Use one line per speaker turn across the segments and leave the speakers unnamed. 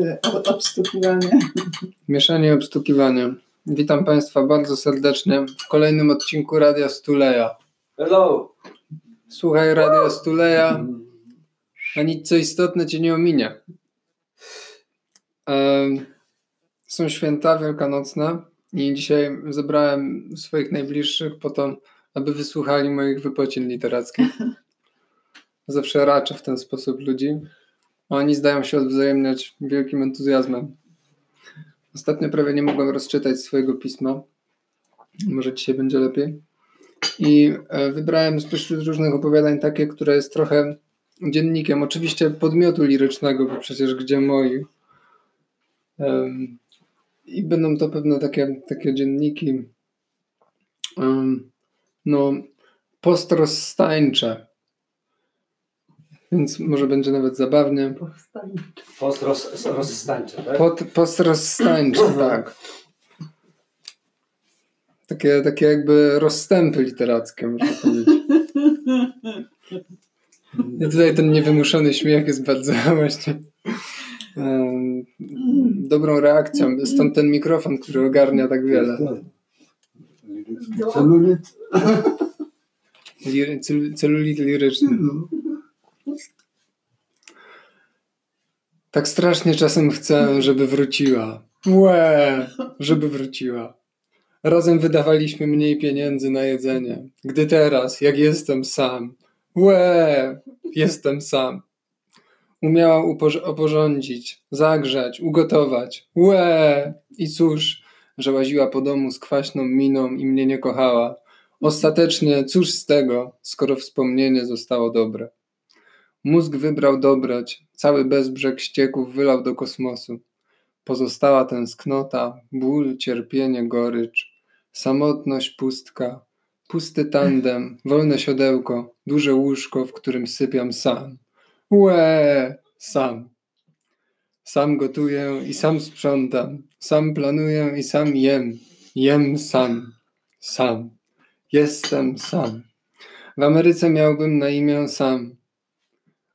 czy obstukiwanie?
Mieszanie i obstukiwanie. Witam Państwa bardzo serdecznie w kolejnym odcinku Radia Stuleja.
Hello!
Słuchaj Radia Stuleja, a nic co istotne Cię nie ominie. Em, Są święta wielkanocne i dzisiaj zebrałem swoich najbliższych po to, aby wysłuchali moich wypocin literackich. Zawsze raczę w ten sposób ludzi. Oni zdają się odwzajemniać wielkim entuzjazmem. Ostatnio prawie nie mogłem rozczytać swojego pisma. Może dzisiaj będzie lepiej. I e, wybrałem spośród różnych opowiadań takie, które jest trochę dziennikiem. Oczywiście podmiotu lirycznego, bo przecież gdzie moi. Em, I będą to pewne takie, takie dzienniki. em, no, postrozstańcze. Więc może będzie nawet zabawnie.
Post roz, tak?
Pod, postrozstańcze, tak. Takie, takie jakby rozstępy literackie, można powiedzieć. I tutaj ten niewymuszony śmiech jest bardzo właśnie dobrą reakcją. Stąd ten mikrofon, który ogarnia tak wiele.
Celulit.
Celulit liryczny. Tak strasznie czasem chcę, żeby wróciła. Łe, żeby wróciła. Razem wydawaliśmy mniej pieniędzy na jedzenie. Gdy teraz, jak jestem sam, łe, jestem sam. Umiała uporz- oporządzić, zagrzać, ugotować. Łe! I cóż, że łaziła po domu z kwaśną miną i mnie nie kochała. Ostatecznie, cóż z tego, skoro wspomnienie zostało dobre. Mózg wybrał dobrać, cały bezbrzeg ścieków wylał do kosmosu. Pozostała tęsknota, ból, cierpienie, gorycz, samotność, pustka, pusty tandem, wolne siodełko, duże łóżko, w którym sypiam sam. Łe, sam. Sam gotuję i sam sprzątam, sam planuję i sam jem, jem sam, sam. Jestem sam. W Ameryce miałbym na imię Sam.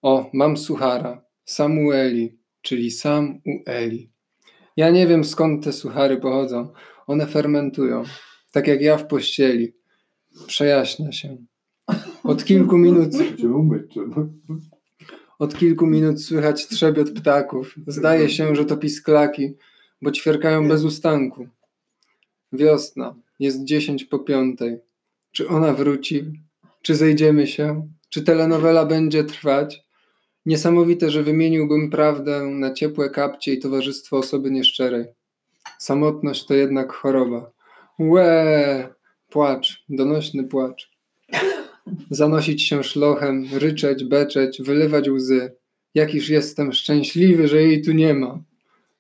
O, mam suchara. Samueli, czyli Sam u Eli. Ja nie wiem skąd te suchary pochodzą. One fermentują, tak jak ja w pościeli. Przejaśnia się. Od kilku minut, od kilku minut słychać trzebiot ptaków. Zdaje się, że to pisklaki, bo ćwierkają bez ustanku. Wiosna. Jest dziesięć po piątej. Czy ona wróci? Czy zejdziemy się? Czy telenowela będzie trwać? Niesamowite, że wymieniłbym prawdę na ciepłe kapcie i towarzystwo osoby nieszczerej. Samotność to jednak choroba. Łe! Płacz, donośny płacz. Zanosić się szlochem, ryczeć, beczeć, wylewać łzy. Jakiż jestem szczęśliwy, że jej tu nie ma.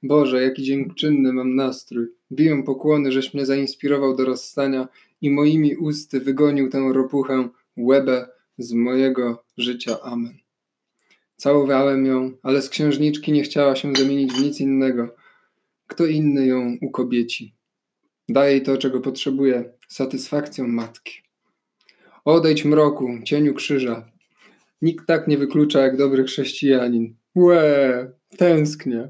Boże, jaki dziękczynny mam nastrój. Biję pokłony, żeś mnie zainspirował do rozstania i moimi usty wygonił tę ropuchę, łebę z mojego życia. Amen. Całowałem ją, ale z księżniczki nie chciała się zamienić w nic innego. Kto inny ją ukobieci? Daje jej to, czego potrzebuje, satysfakcją matki. Odejdź mroku, cieniu krzyża. Nikt tak nie wyklucza jak dobry chrześcijanin. Łe, tęsknię.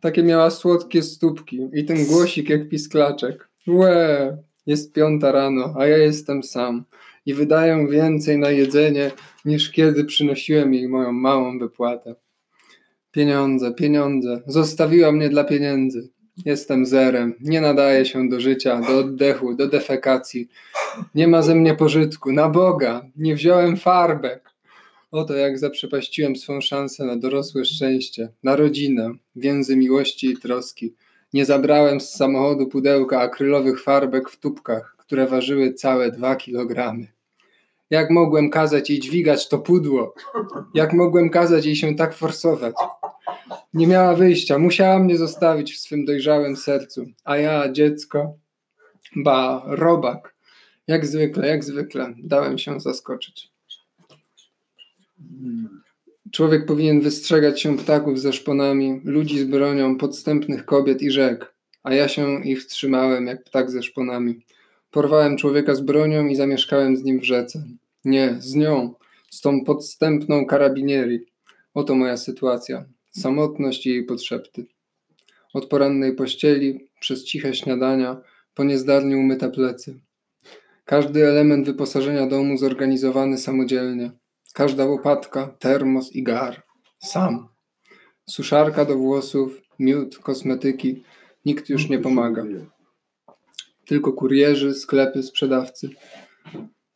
Takie miała słodkie stópki i ten głosik jak pisklaczek. Łe, jest piąta rano, a ja jestem sam i wydaję więcej na jedzenie niż kiedy przynosiłem jej moją małą wypłatę. Pieniądze, pieniądze, zostawiła mnie dla pieniędzy. Jestem zerem, nie nadaje się do życia, do oddechu, do defekacji. Nie ma ze mnie pożytku, na Boga, nie wziąłem farbek. Oto jak zaprzepaściłem swą szansę na dorosłe szczęście, na rodzinę, więzy miłości i troski. Nie zabrałem z samochodu pudełka akrylowych farbek w tubkach, które ważyły całe dwa kilogramy. Jak mogłem kazać jej dźwigać to pudło? Jak mogłem kazać jej się tak forsować? Nie miała wyjścia, musiała mnie zostawić w swym dojrzałym sercu. A ja, dziecko, ba, robak. Jak zwykle, jak zwykle, dałem się zaskoczyć. Człowiek powinien wystrzegać się ptaków ze szponami, ludzi z bronią, podstępnych kobiet i rzek, a ja się ich trzymałem jak ptak ze szponami. Porwałem człowieka z bronią i zamieszkałem z nim w rzece. Nie, z nią, z tą podstępną karabinieri. Oto moja sytuacja. Samotność i jej potrzepty. Od porannej pościeli, przez ciche śniadania, po niezdarnie umyte plecy. Każdy element wyposażenia domu zorganizowany samodzielnie. Każda łopatka, termos i gar. Sam. Suszarka do włosów, miód, kosmetyki. Nikt już nie pomaga. Tylko kurierzy, sklepy, sprzedawcy.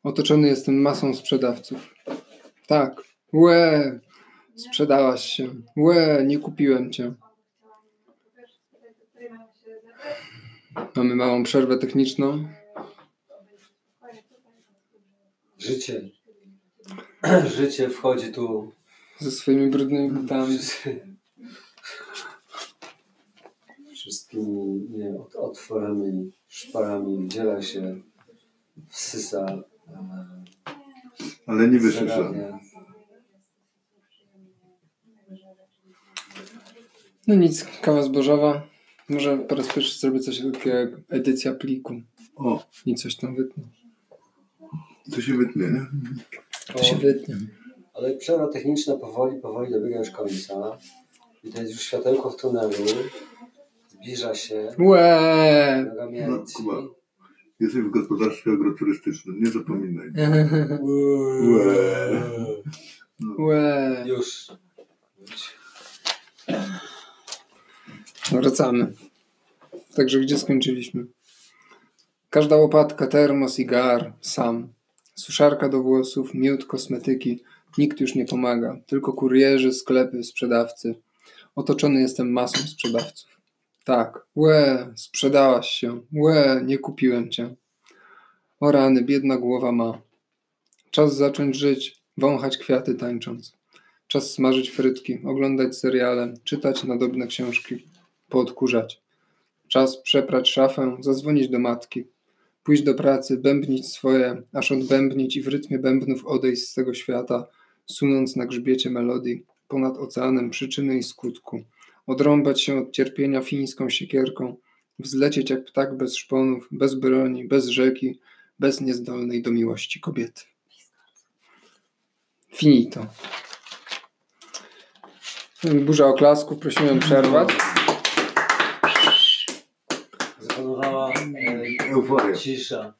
Otoczony jestem masą sprzedawców. Tak. Łe! Sprzedałaś się. Łe! Nie kupiłem cię. Mamy małą przerwę techniczną.
Życie. Życie wchodzi tu.
Ze swoimi brudnymi butami.
Wszystkimi nie, otworami, szparami wdziela się, wsysa.
Ale nie wysłyszałem.
No nic, kawa zbożowa. Może po raz pierwszy zrobię coś takiego jak edycja pliku.
O,
I coś tam wytnę.
to się wytnie, nie?
To się wytnie.
Ale przerwa techniczna powoli, powoli dobiega już końca. I to jest już światełko w tunelu. Zbliża się.
Łe!
No. Kuba. Jesteś w gospodarstwie agroturystycznym, nie zapominaj. Łe.
Łe!
Już.
Wracamy. Także gdzie skończyliśmy? Każda łopatka, termos i gar, sam. Suszarka do włosów, miód, kosmetyki. Nikt już nie pomaga. Tylko kurierzy, sklepy, sprzedawcy. Otoczony jestem masą sprzedawców. Tak, łe, sprzedałaś się. Łe, nie kupiłem cię. O rany, biedna głowa ma. Czas zacząć żyć, wąchać kwiaty tańcząc. Czas smażyć frytki, oglądać seriale, czytać nadobne książki, poodkurzać. Czas przeprać szafę, zadzwonić do matki, pójść do pracy, bębnić swoje, aż odbębnić i w rytmie bębnów odejść z tego świata, sunąc na grzbiecie melodii, ponad oceanem przyczyny i skutku, odrąbać się od cierpienia fińską siekierką, wzlecieć jak ptak bez szponów, bez broni, bez rzeki, bez niezdolnej do miłości kobiety. Finito. Burza oklasku, prosimy przerwać.
Zapanowała e,
Euforia.
cisza.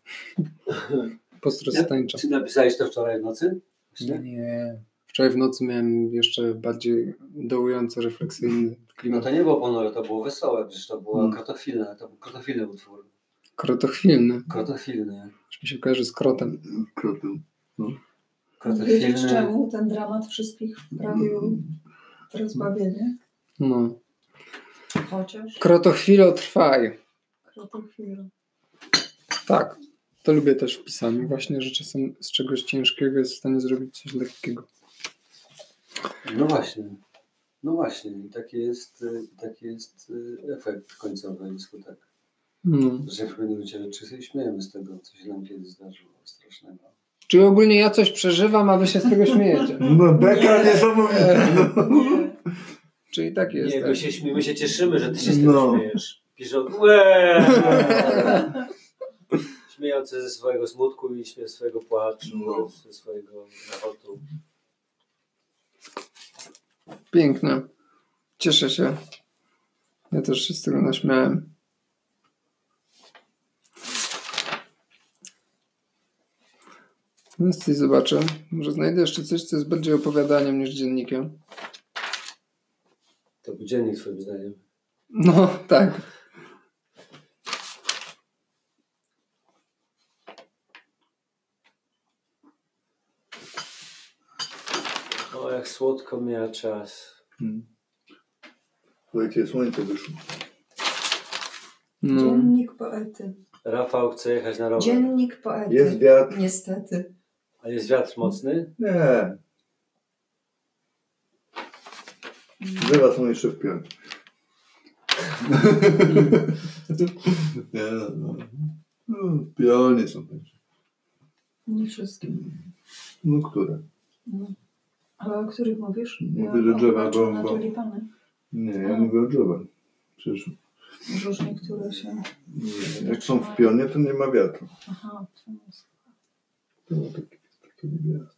Postros tańcza.
Czy napisałeś to wczoraj w nocy?
Nie. Wczoraj w nocy miałem jeszcze bardziej dołująco refleksyjny
No
klimat.
to nie było ponure, to było wesołe, przecież to było
Mm.
krotochwilne, to był krotochwilny utwór.
Krotochwilny.
Krotochwilny.
Aż mi się kojarzy z krotem.
Krotem.
Wiedzieć
Krotochwilny.
czemu ten dramat wszystkich wprawił w rozbawienie?
No.
Chociaż
Krotochwilo trwaj.
krótko chwilę.
Tak. To lubię też w pisaniu. Właśnie, że czasem z czegoś ciężkiego jest w stanie zrobić coś lekkiego.
No właśnie. No właśnie. I taki jest, y, taki jest y, efekt końcowy i skutek.
No.
Że w pewnym momencie czy sobie śmiejemy z tego, co się nam kiedyś zdarzyło strasznego.
Czyli ogólnie ja coś przeżywam, a wy się z tego śmiejecie.
No beka niesamowita. No.
Czyli tak jest.
Nie,
tak.
my się, śmie- my się cieszymy, że ty się z tego
No.
śmiejesz. Piszą "Łe!" Śmiejący ze swojego smutku i śmieje swojego płaczu,
No.
ze swojego nawotu.
Piękne. Cieszę się. Ja też się z tego naśmiałem. Więc coś zobaczę. Może znajdę jeszcze coś, co jest bardziej opowiadaniem niż dziennikiem.
To był dziennik twoim zdaniem.
No, tak.
O, jak słodko mija czas.
Hmm. Słuchajcie, słońce wyszło.
No.
Dziennik poety.
Rafał chce jechać na rower.
Dziennik poety.
Jest wiatr.
Niestety.
A jest wiatr mocny?
Nie. Drzewa są jeszcze w pionie. Nie, no. no. W pionie są też.
Nie wszystkie.
No które?
No. Ale o których mówisz?
Mówię, że drzewa,
o,
bo-
na
bo-
tulipany.
Nie, ja mówię o drzewach. Przecież
Różnie, które się...
nie, jak są w pionie, to nie ma wiatru.
Aha, to jest...
To ma taki, taki wiatr.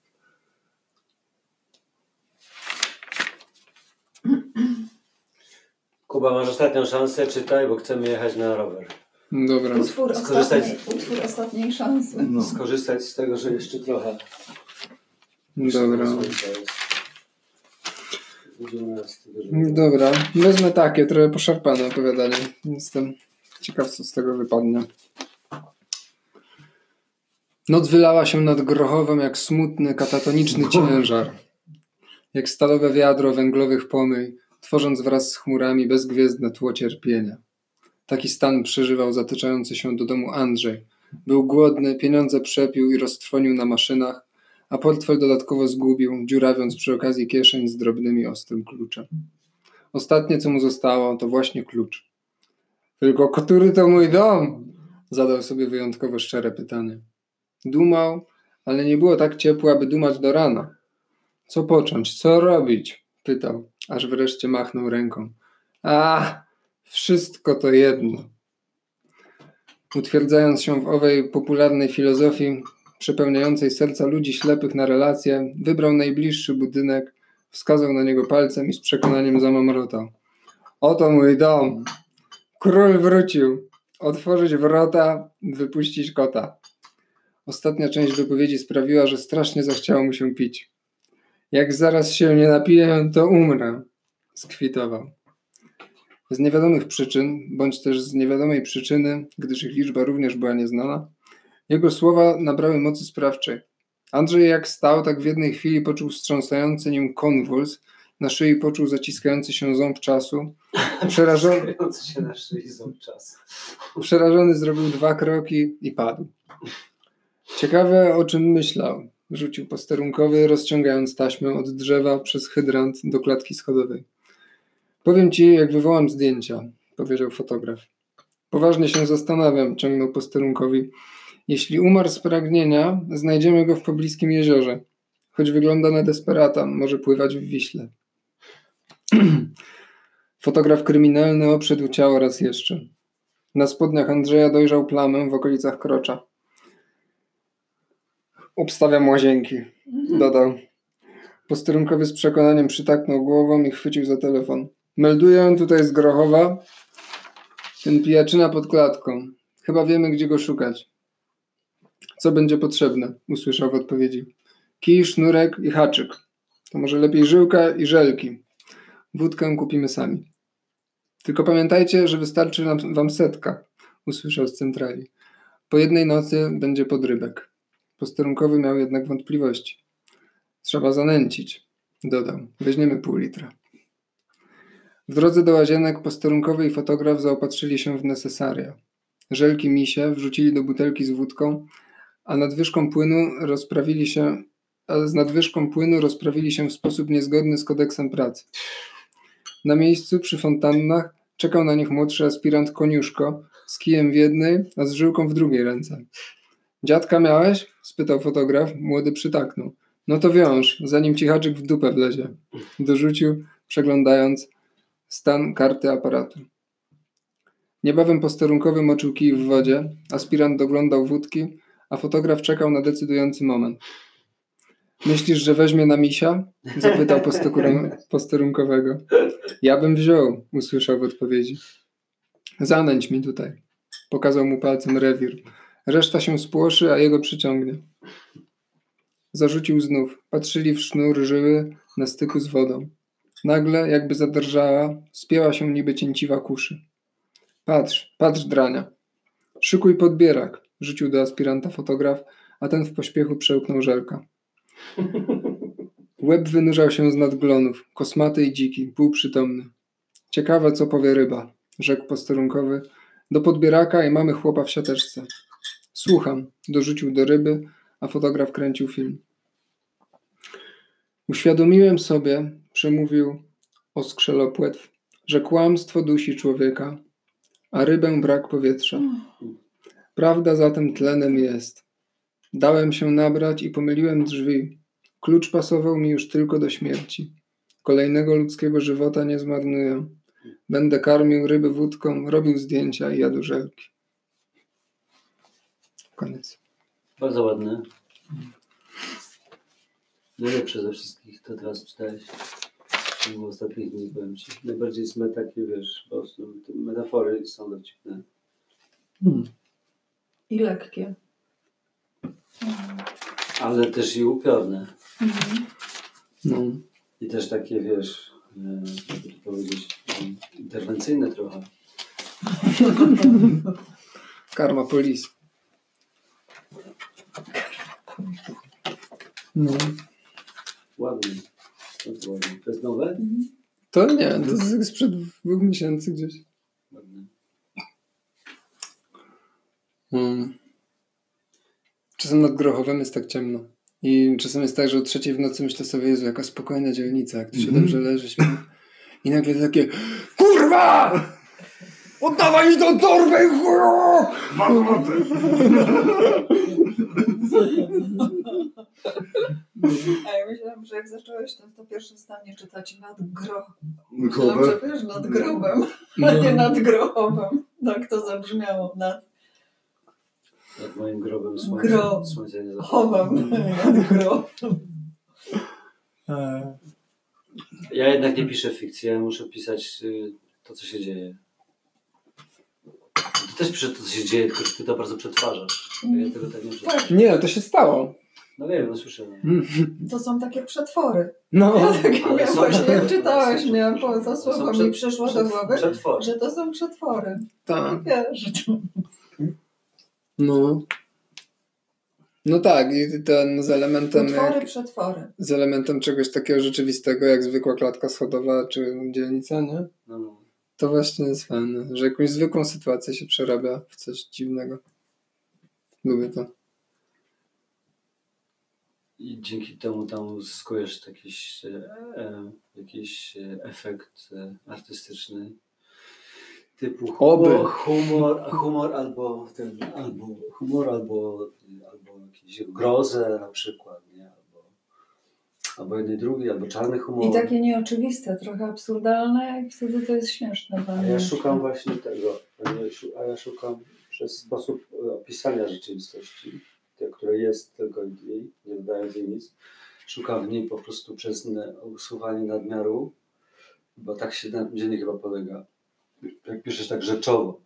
Kuba, masz ostatnią szansę, czytaj, bo chcemy jechać na rower.
Dobra.
Utwór,
Skorzystać-
ostatniej, utwór ostatniej szansy.
No.
Skorzystać z tego, że jeszcze trochę.
Dobra.
Słońca jest. 12 grudnia.
Dobra. Wezmę takie, trochę poszarpane opowiadanie. Jestem ciekaw, co z tego wypadnie. Noc wylała się nad Grochowem jak smutny, katatoniczny ciężar. Jak stalowe wiadro węglowych pomyj, tworząc wraz z chmurami bezgwiezdne tło cierpienia. Taki stan przeżywał zatyczający się do domu Andrzej. Był głodny, pieniądze przepił i roztrwonił na maszynach, a portfel dodatkowo zgubił, dziurawiąc przy okazji kieszeń z drobnymi ostrym kluczem. Ostatnie, co mu zostało, to właśnie klucz. Tylko który to mój dom? Zadał sobie wyjątkowo szczere pytanie. Dumał, ale nie było tak ciepło, aby dumać do rana. Co począć, co robić? Pytał, aż wreszcie machnął ręką. A, wszystko to jedno. Utwierdzając się w owej popularnej filozofii, przepełniającej serca ludzi ślepych na relacje, wybrał najbliższy budynek, wskazał na niego palcem i z przekonaniem zamamrotał. Oto mój dom. Król wrócił. Otworzyć wrota, wypuścić kota. Ostatnia część wypowiedzi sprawiła, że strasznie zachciało mu się pić. Jak zaraz się nie napiję, to umrę. Skwitował. Z niewiadomych przyczyn, bądź też z niewiadomej przyczyny, gdyż ich liczba również była nieznana, jego słowa nabrały mocy sprawczej. Andrzej jak stał, tak w jednej chwili poczuł wstrząsający nim konwuls, na szyi poczuł zaciskający się ząb czasu. Przerażony,
się na szyi ząb czas.
przerażony zrobił dwa kroki i padł. Ciekawe, o czym myślał. Rzucił posterunkowy, rozciągając taśmę od drzewa przez hydrant do klatki schodowej. Powiem ci, jak wywołam zdjęcia, powiedział fotograf. Poważnie się zastanawiam, ciągnął posterunkowi. Jeśli umarł z pragnienia, znajdziemy go w pobliskim jeziorze. Choć wygląda na desperata, może pływać w Wiśle. Fotograf kryminalny obszedł ciało raz jeszcze. Na spodniach Andrzeja dojrzał plamę w okolicach krocza. Obstawiam łazienki, dodał. Posterunkowy z przekonaniem przytaknął głową i chwycił za telefon. Melduję tutaj z Grochowa. Ten pijaczyna pod klatką. Chyba wiemy, gdzie go szukać. Co będzie potrzebne? Usłyszał w odpowiedzi. Kij, sznurek i haczyk. To może lepiej żyłka i żelki. Wódkę kupimy sami. Tylko pamiętajcie, że wystarczy nam, wam setka, usłyszał z centrali. Po jednej nocy będzie podrybek. Posterunkowy miał jednak wątpliwości. Trzeba zanęcić, dodał. Weźmiemy pół litra. W drodze do łazienek posterunkowy i fotograf zaopatrzyli się w nesesaria. Żelki misie wrzucili do butelki z wódką, a nadwyżką płynu rozprawili się, a z nadwyżką płynu rozprawili się w sposób niezgodny z kodeksem pracy. Na miejscu przy fontannach czekał na nich młodszy aspirant koniuszko z kijem w jednej, a z żyłką w drugiej ręce. Dziadka miałeś? spytał fotograf. Młody przytaknął. No to wiąż, zanim ci haczyk w dupę wlezie. Dorzucił, przeglądając stan karty aparatu. Niebawem posterunkowy moczył kij w wodzie, aspirant doglądał wódki, a fotograf czekał na decydujący moment. Myślisz, że weźmie na misia? Zapytał posterun- posterunkowego. Ja bym wziął, usłyszał w odpowiedzi. Zanęć mi tutaj. Pokazał mu palcem rewir. Reszta się spłoszy, a jego przyciągnie. Zarzucił znów. Patrzyli w sznur żyły na styku z wodą. Nagle, jakby zadrżała, spięła się niby cięciwa kuszy. Patrz, patrz, drania. Szykuj podbierak, rzucił do aspiranta fotograf, a ten w pośpiechu przełknął żelka. Łeb wynurzał się z nadglonów, kosmaty i dziki, półprzytomny. Ciekawe, co powie ryba, rzekł posterunkowy. Do podbieraka i mamy chłopa w siateczce. Słucham, dorzucił do ryby, a fotograf kręcił film. Uświadomiłem sobie, przemówił oskrzelopłetw, że kłamstwo dusi człowieka, a rybę brak powietrza. Prawda zatem tlenem jest. Dałem się nabrać i pomyliłem drzwi. Klucz pasował mi już tylko do śmierci. Kolejnego ludzkiego żywota nie zmarnuję. Będę karmił ryby wódką, robił zdjęcia i jadł żelki. Koniec.
Bardzo ładny. Najlepszy ze wszystkich, to teraz czytałeś. w ostatnich dni, powiem Ci. Najbardziej są takie, wiesz, po prostu metafory są dowcipne.
Hmm.
I lekkie.
Ale też i upiorne.
Mhm.
No.
I też takie, wiesz, e, jakby to powiedzieć, interwencyjne trochę.
Karma Police. No.
Ładnie. To jest nowe?
To nie, to jest sprzed dwóch miesięcy gdzieś.
Ładne.
Mm. Czasem nad Grochowem jest tak ciemno. I czasem jest tak, że o trzeciej w nocy myślę sobie, Jezu, jaka spokojna dzielnica, jak tu się
Mhm.
dobrze leży. śpi. I nagle takie KURWA! Oddawaj tą torbę!
A ja myślałam, że jak zacząłeś, to, to pierwsze zdanie czytać nad gro. Myślałam, że wiesz, nad grobem, a nie nad grochowem. Tak to zabrzmiało. Nad
Nad moim grobem słońce,
Gro.
słońce nie zachodzi.
chowem, nad grobem.
Ja jednak nie piszę fikcji, ja muszę pisać y, to, co się dzieje. Ty też piszę to, co się dzieje, tylko że ty to bardzo przetwarzasz. Ja tego tak nie przetwarzam.
Tak,
Nie, to się stało.
No wiem, no słyszę. No.
Mm.
to są takie przetwory.
No,
Ja tak
ale są-
właśnie, jak czytałeś,
są-
miałam po, to słowo
przed-
mi przyszło do głowy,
Przetwory.
że to są przetwory.
tak.
Wiesz, to...
No. No tak, i ten z elementem,
Utwory,
jak,
przetwory.
z elementem czegoś takiego rzeczywistego, jak zwykła klatka schodowa czy dzielnica, nie?
No, no.
To właśnie jest fajne, że jakąś zwykłą sytuację się przerabia w coś dziwnego. Lubię to.
I dzięki temu tam uzyskujesz jakiś, e, e, jakiś e, efekt e, artystyczny typu humor, humor, humor albo, ten, albo humor, albo, albo jakieś grozę na przykład, nie? Albo, albo jednej drugi, albo czarny humor.
I takie nieoczywiste, trochę absurdalne, i wtedy to jest śmieszne.
A ja szukam właśnie tego, a ja szukam przez sposób e, opisania rzeczywistości, tej, która jest tylko jej, nie dodając jej nic. Szukam w niej po prostu przez usuwanie nadmiaru, bo tak się na dziennie chyba polega. Jak piszesz tak rzeczowo,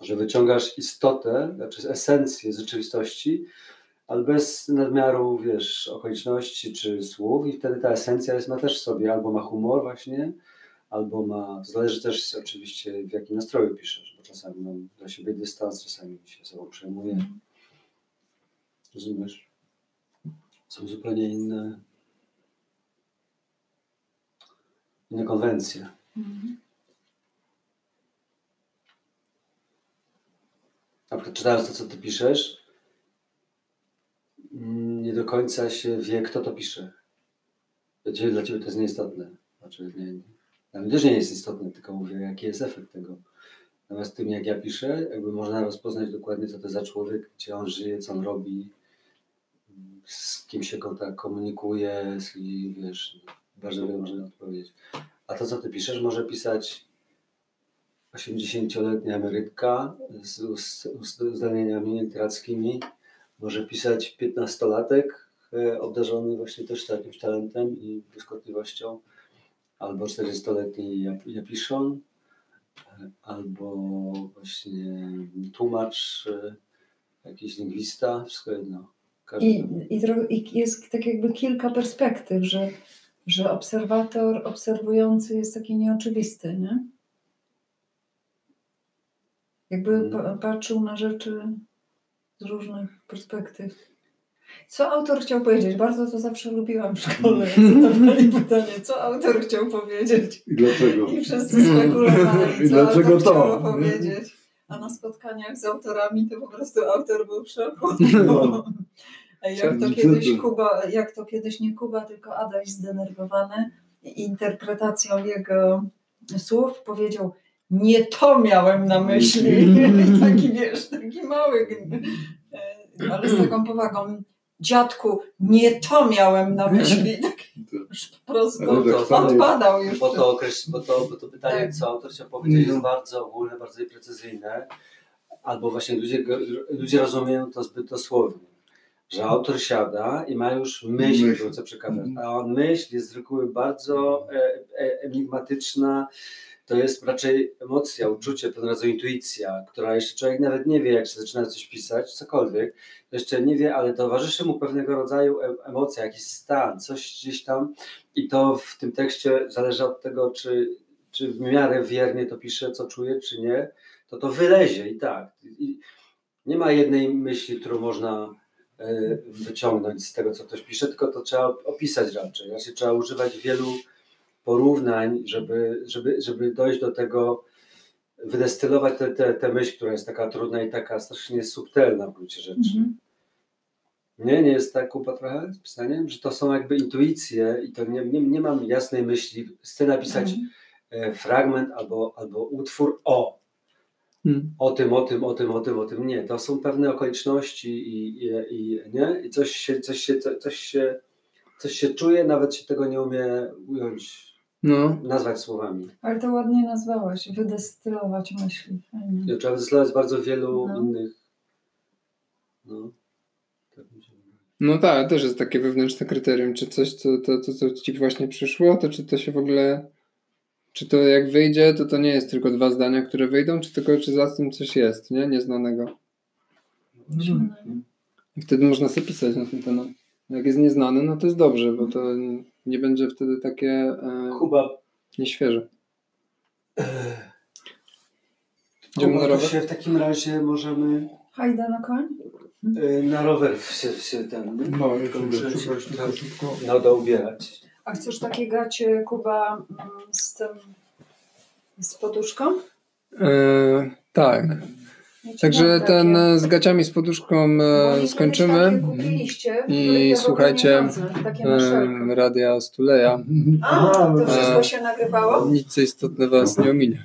że wyciągasz istotę, znaczy esencję z rzeczywistości, ale bez nadmiaru, wiesz, okoliczności czy słów i wtedy ta esencja jest, ma też w sobie, albo ma humor właśnie, albo ma, zależy też oczywiście w jakim nastroju piszesz, bo czasami mam dla siebie dystans, czasami się sobą przejmuję. Rozumiesz? Są zupełnie inne inne konwencje.
Mhm.
Na przykład czytając to, co ty piszesz, nie do końca się wie, kto to pisze. Dla ciebie, dla ciebie to jest nieistotne. Znaczy, nie, dla mnie też nie jest istotne, tylko mówię, jaki jest efekt tego. Natomiast tym, jak ja piszę, jakby można rozpoznać dokładnie, co to za człowiek, gdzie on żyje, co on robi, z kim się kontakt komunikuje, i wiesz, bardzo wiele można odpowiedzieć. A to, co ty piszesz, może pisać 80-letnia emerytka z, z, z uzdolnieniami literackimi, może pisać 15-latek e, obdarzony właśnie też jakimś talentem i błyskotliwością, albo 40-letni Jap- Japiszon, e, albo właśnie tłumacz, e, jakiś lingwista, wszystko jedno. Każdy.
I, i, I jest tak jakby kilka perspektyw, że, że obserwator obserwujący jest taki nieoczywisty, nie? Jakby
Mhm.
pa, patrzył na rzeczy z różnych perspektyw. Co autor chciał powiedzieć? Bardzo to zawsze lubiłam w szkole. jak Zadawali pytanie, co autor chciał powiedzieć.
I dlaczego?
I wszyscy spekulowali,
I
co
dlaczego
autor
to?
chciał powiedzieć. A na spotkaniach z autorami to po prostu autor był w szoku.
No.
Jak to kiedyś? Kuba, jak to kiedyś nie Kuba, tylko Adaś zdenerwowany interpretacją jego słów powiedział nie to miałem na myśli. I taki wiesz, taki mały, e, ale z taką powagą. Dziadku, nie to miałem na myśli. Tak już po prostu odpadał już.
Bo to, okreś, bo to, bo to pytanie,
Tak.
co autor chciał powiedzieć,
No.
jest bardzo ogólne, bardzo precyzyjne. Albo właśnie ludzie, ludzie rozumieją to zbyt dosłownie. że autor siada i ma już myśl,
Myśl.
którą chce przekazać,
Mhm.
a on myśl jest z reguły bardzo e, e, enigmatyczna, to jest raczej emocja, uczucie, pewnego rodzaju intuicja, która jeszcze człowiek nawet nie wie, jak się zaczyna coś pisać, cokolwiek, jeszcze nie wie, ale towarzyszy mu pewnego rodzaju em- emocja, jakiś stan, coś gdzieś tam i to w tym tekście zależy od tego, czy, czy w miarę wiernie to pisze, co czuje, czy nie, to to wylezie i tak. I nie ma jednej myśli, którą można e, wyciągnąć z tego, co ktoś pisze, tylko to trzeba opisać raczej. Raczej trzeba używać wielu porównań, żeby, żeby, żeby dojść do tego, wydestylować tę te, te myśl, która jest taka trudna i taka strasznie subtelna w gruncie rzeczy.
Mhm.
Nie, nie jest tak kupa trochę z pisaniem, że to są jakby intuicje i to nie, nie, nie mam jasnej myśli. Chcę napisać
Mhm.
e, fragment albo, albo utwór o,
Hmm.
o tym, o tym, o tym, o tym, o tym. Nie, to są pewne okoliczności i, i, i, nie? I coś się, coś, się, co- coś, się, coś się czuje, nawet się tego nie umie ująć,
No,
nazwać słowami.
Ale to ładnie nazwałaś, wydestylować myśli. Fajnie.
Trzeba wydestylować bardzo wielu
No.
innych. No. Tak mi się wydaje.
no tak, też jest takie wewnętrzne kryterium, czy coś, co, to, to, co ci właśnie przyszło, to czy to się w ogóle, czy to jak wyjdzie, to to nie jest tylko dwa zdania, które wyjdą, czy tylko czy za tym coś jest, nie? Nieznanego. I wtedy można sobie pisać na ten temat. Jak jest nieznane, no to jest dobrze, bo to nie będzie wtedy takie e,
Kuba,
nieświeże. Idziemy
Kuba,
na
to
rower?
się w takim razie możemy
Hajda na koń?
y, na rower się, się ten,
No, jeszcze
Muszę się tak-
szybko.
no do ubierać.
A chcesz takie gacie, Kuba, mm, z tym, z poduszką?
E, tak. Także ten e, z gaciami z poduszką e, skończymy. I słuchajcie. E, Radia Stuleja.
A, to wszystko się nagrywało?
Nic co istotne was nie ominie.